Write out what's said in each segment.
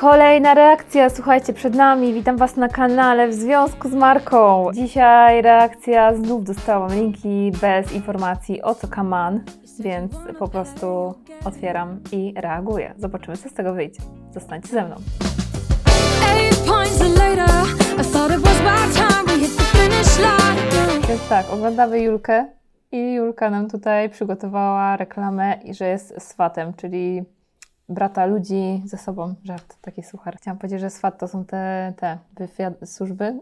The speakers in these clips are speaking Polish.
Kolejna reakcja, słuchajcie, przed nami. Witam Was na kanale w związku z marką. Dzisiaj reakcja, znów dostałam linki bez informacji o co kaman, więc po prostu otwieram i reaguję. Zobaczymy, co z tego wyjdzie. Zostańcie ze mną. Więc tak, oglądamy Julkę i Julka nam tutaj przygotowała reklamę, że jest swatem, czyli brata ludzi ze sobą. Żart, taki suchar. Chciałam powiedzieć, że swat to są te, te wywiad- służby,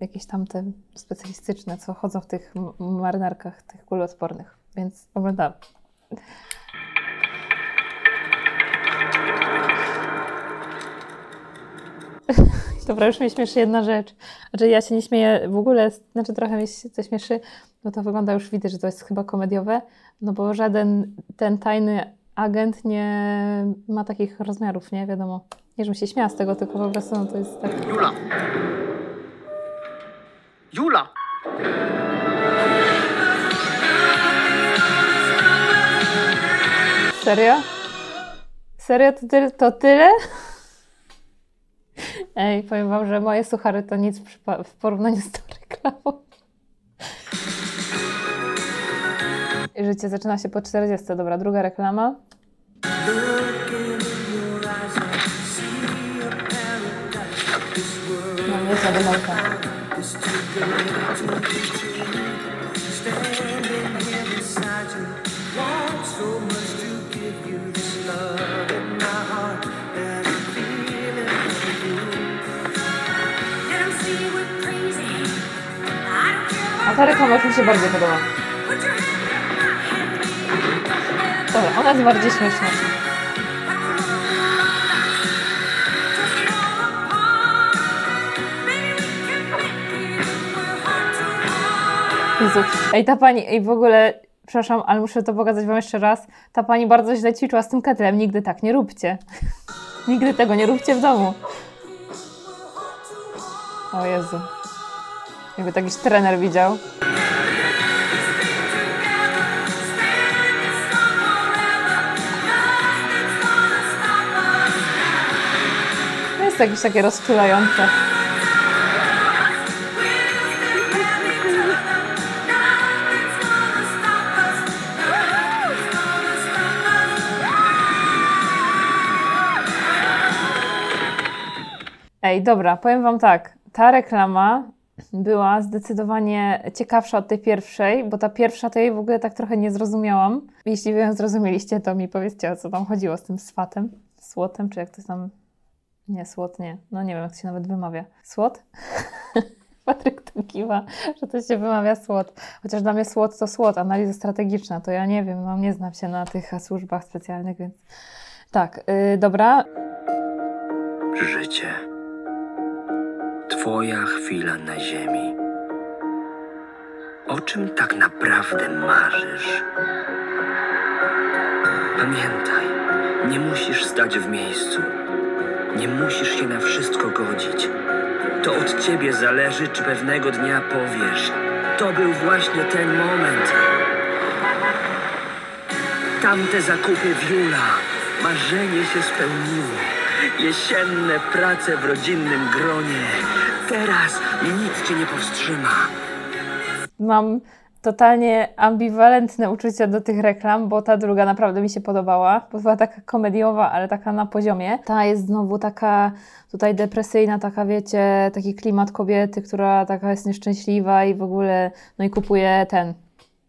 jakieś tam te specjalistyczne, co chodzą w tych marynarkach, tych kuloodpornych. Więc oglądam. Dobra, już mnie śmieszy jedna rzecz. Znaczy ja się nie śmieję w ogóle, znaczy trochę mnie to śmieszy, no to wygląda już widać, że to jest chyba komediowe, no bo żaden ten tajny agent nie ma takich rozmiarów, nie wiadomo. Nie, żebym się śmiała z tego, tylko po prostu no to jest tak... Jula! Jula! Serio? Serio to, tyle? to tyle? Ej, powiem wam, że moje suchary to nic w porównaniu z tą reklamą. Życie zaczyna się po 40. Dobra, druga reklama. No nie jest demolka. A ta reklama już mi się bardziej podoba. Dobra, ona jest bardziej śmieszna. Jezu. Ej, ta pani, ej, w ogóle, przepraszam, ale muszę to pokazać Wam jeszcze raz. Ta pani bardzo źle ćwiczyła z tym ketlem. Nigdy tak nie róbcie. Nigdy tego nie róbcie w domu. O Jezu. Jakby to jakiś trener widział. Jest jakieś takie rozczulające. Ej, dobra, powiem Wam tak. Ta reklama była zdecydowanie ciekawsza od tej pierwszej, bo ta pierwsza to jej w ogóle tak trochę nie zrozumiałam. Jeśli wy ją zrozumieliście, to mi powiedzcie, o co tam chodziło z tym swatem, słotem, czy jak to tam... Nie, słot nie. No nie wiem, jak się nawet wymawia. Słot? Patryk to kiwa, że to się wymawia słot. Chociaż dla mnie słot to słot, analiza strategiczna, to ja nie wiem, no nie znam się na tych służbach specjalnych, więc... Tak, yy, dobra. Życie. Twoja chwila na ziemi. O czym tak naprawdę marzysz? Pamiętaj, nie musisz stać w miejscu. Nie musisz się na wszystko godzić. To od ciebie zależy, czy pewnego dnia powiesz. To był właśnie ten moment. Tamte zakupy w Jula. Marzenie się spełniło. Jesienne prace w rodzinnym gronie. Teraz nic cię nie powstrzyma. mam totalnie ambiwalentne uczucia do tych reklam, bo ta druga naprawdę mi się podobała, bo była taka komediowa, ale taka na poziomie. Ta jest znowu taka tutaj depresyjna, taka wiecie, taki klimat kobiety, która taka jest nieszczęśliwa i w ogóle, no i kupuje ten,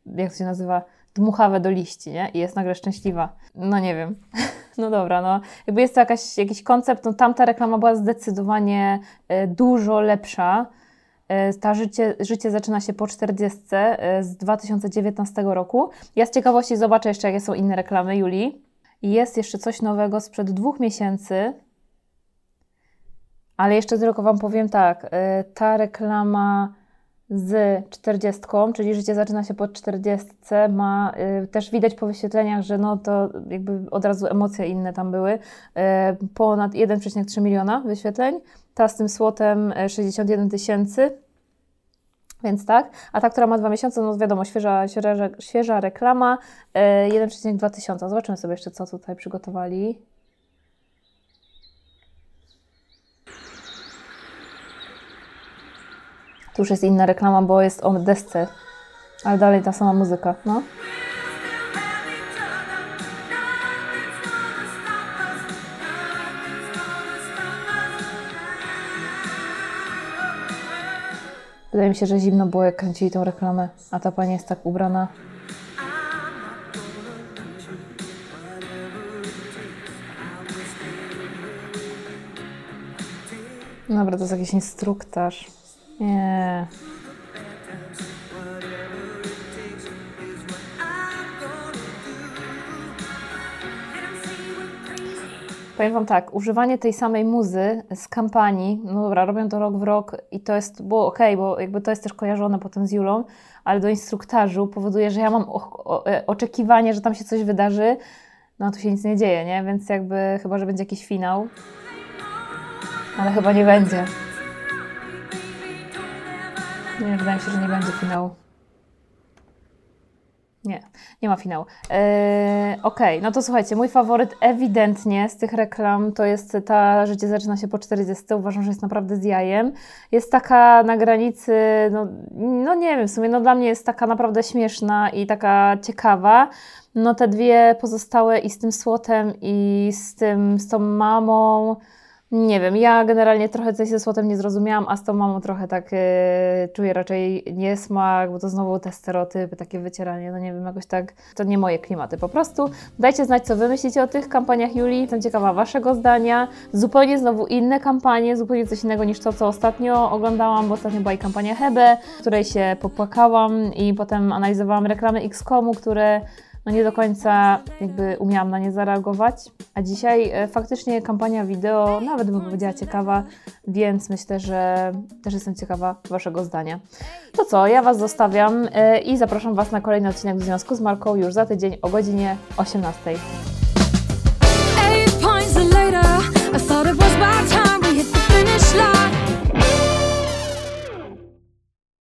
jak to się nazywa, dmuchawę do liści, nie? I jest nagle szczęśliwa. No nie wiem. No dobra, no jakby jest to jakaś, jakiś koncept, no tamta reklama była zdecydowanie e, dużo lepsza. E, Ta życie, życie zaczyna się po 40 e, z 2019 roku. Ja z ciekawości zobaczę jeszcze, jakie są inne reklamy Julii. Jest jeszcze coś nowego sprzed dwóch miesięcy. Ale jeszcze tylko Wam powiem tak. e, Ta reklama z 40, czyli życie zaczyna się po 40, ma też widać po wyświetleniach, że no to jakby od razu emocje inne tam były. Ponad 1,3 miliona wyświetleń ta z tym słotem e, 61 tysięcy, więc tak. A ta, która ma dwa miesiące, no wiadomo, świeża, świeża, świeża reklama, e, 1,2 tysiąca. Zobaczymy sobie jeszcze, co tutaj przygotowali. Tu już jest inna reklama, bo jest o desce, ale dalej ta sama muzyka, no. Wydaje mi się, że zimno było, jak kręcili tą reklamę, a ta pani jest tak ubrana. Dobra, to jest jakiś instruktaż. Nie. Powiem Wam tak, używanie tej samej muzy z kampanii, no dobra, robią to rok w rok i to jest, było ok, bo jakby to jest też kojarzone potem z Julą, ale do instruktażu powoduje, że ja mam o, o, e, oczekiwanie, że tam się coś wydarzy, no tu się nic nie dzieje, nie? Więc jakby chyba, że będzie jakiś finał, ale chyba nie będzie. Nie, wydaje mi się, że nie będzie finału. Nie, nie ma finału. Eee, Okej, okay, no to słuchajcie, mój faworyt ewidentnie z tych reklam to jest ta Życie zaczyna się po 40. Uważam, że jest naprawdę z jajem. Jest taka na granicy, no, no nie wiem, w sumie no dla mnie jest taka naprawdę śmieszna i taka ciekawa. No te dwie pozostałe i z tym słotem i z tym, z tą mamą, nie wiem, ja generalnie trochę coś ze słotem nie zrozumiałam, a z tą mamą trochę tak yy, czuję raczej niesmak, bo to znowu te stereotypy, takie wycieranie, no nie wiem, jakoś tak, to nie moje klimaty po prostu. Dajcie znać, co Wy myślicie o tych kampaniach Julii, jestem ciekawa Waszego zdania. Zupełnie znowu inne kampanie, zupełnie coś innego niż to, co ostatnio oglądałam, bo ostatnio była i kampania Hebe, w której się popłakałam i potem analizowałam reklamy X-Komu, które no nie do końca jakby umiałam na nie zareagować. A dzisiaj e, faktycznie kampania wideo nawet bym powiedziała ciekawa, więc myślę, że też jestem ciekawa Waszego zdania. To co, ja Was zostawiam e, i zapraszam Was na kolejny odcinek w związku z Marką już za tydzień o godzinie 18.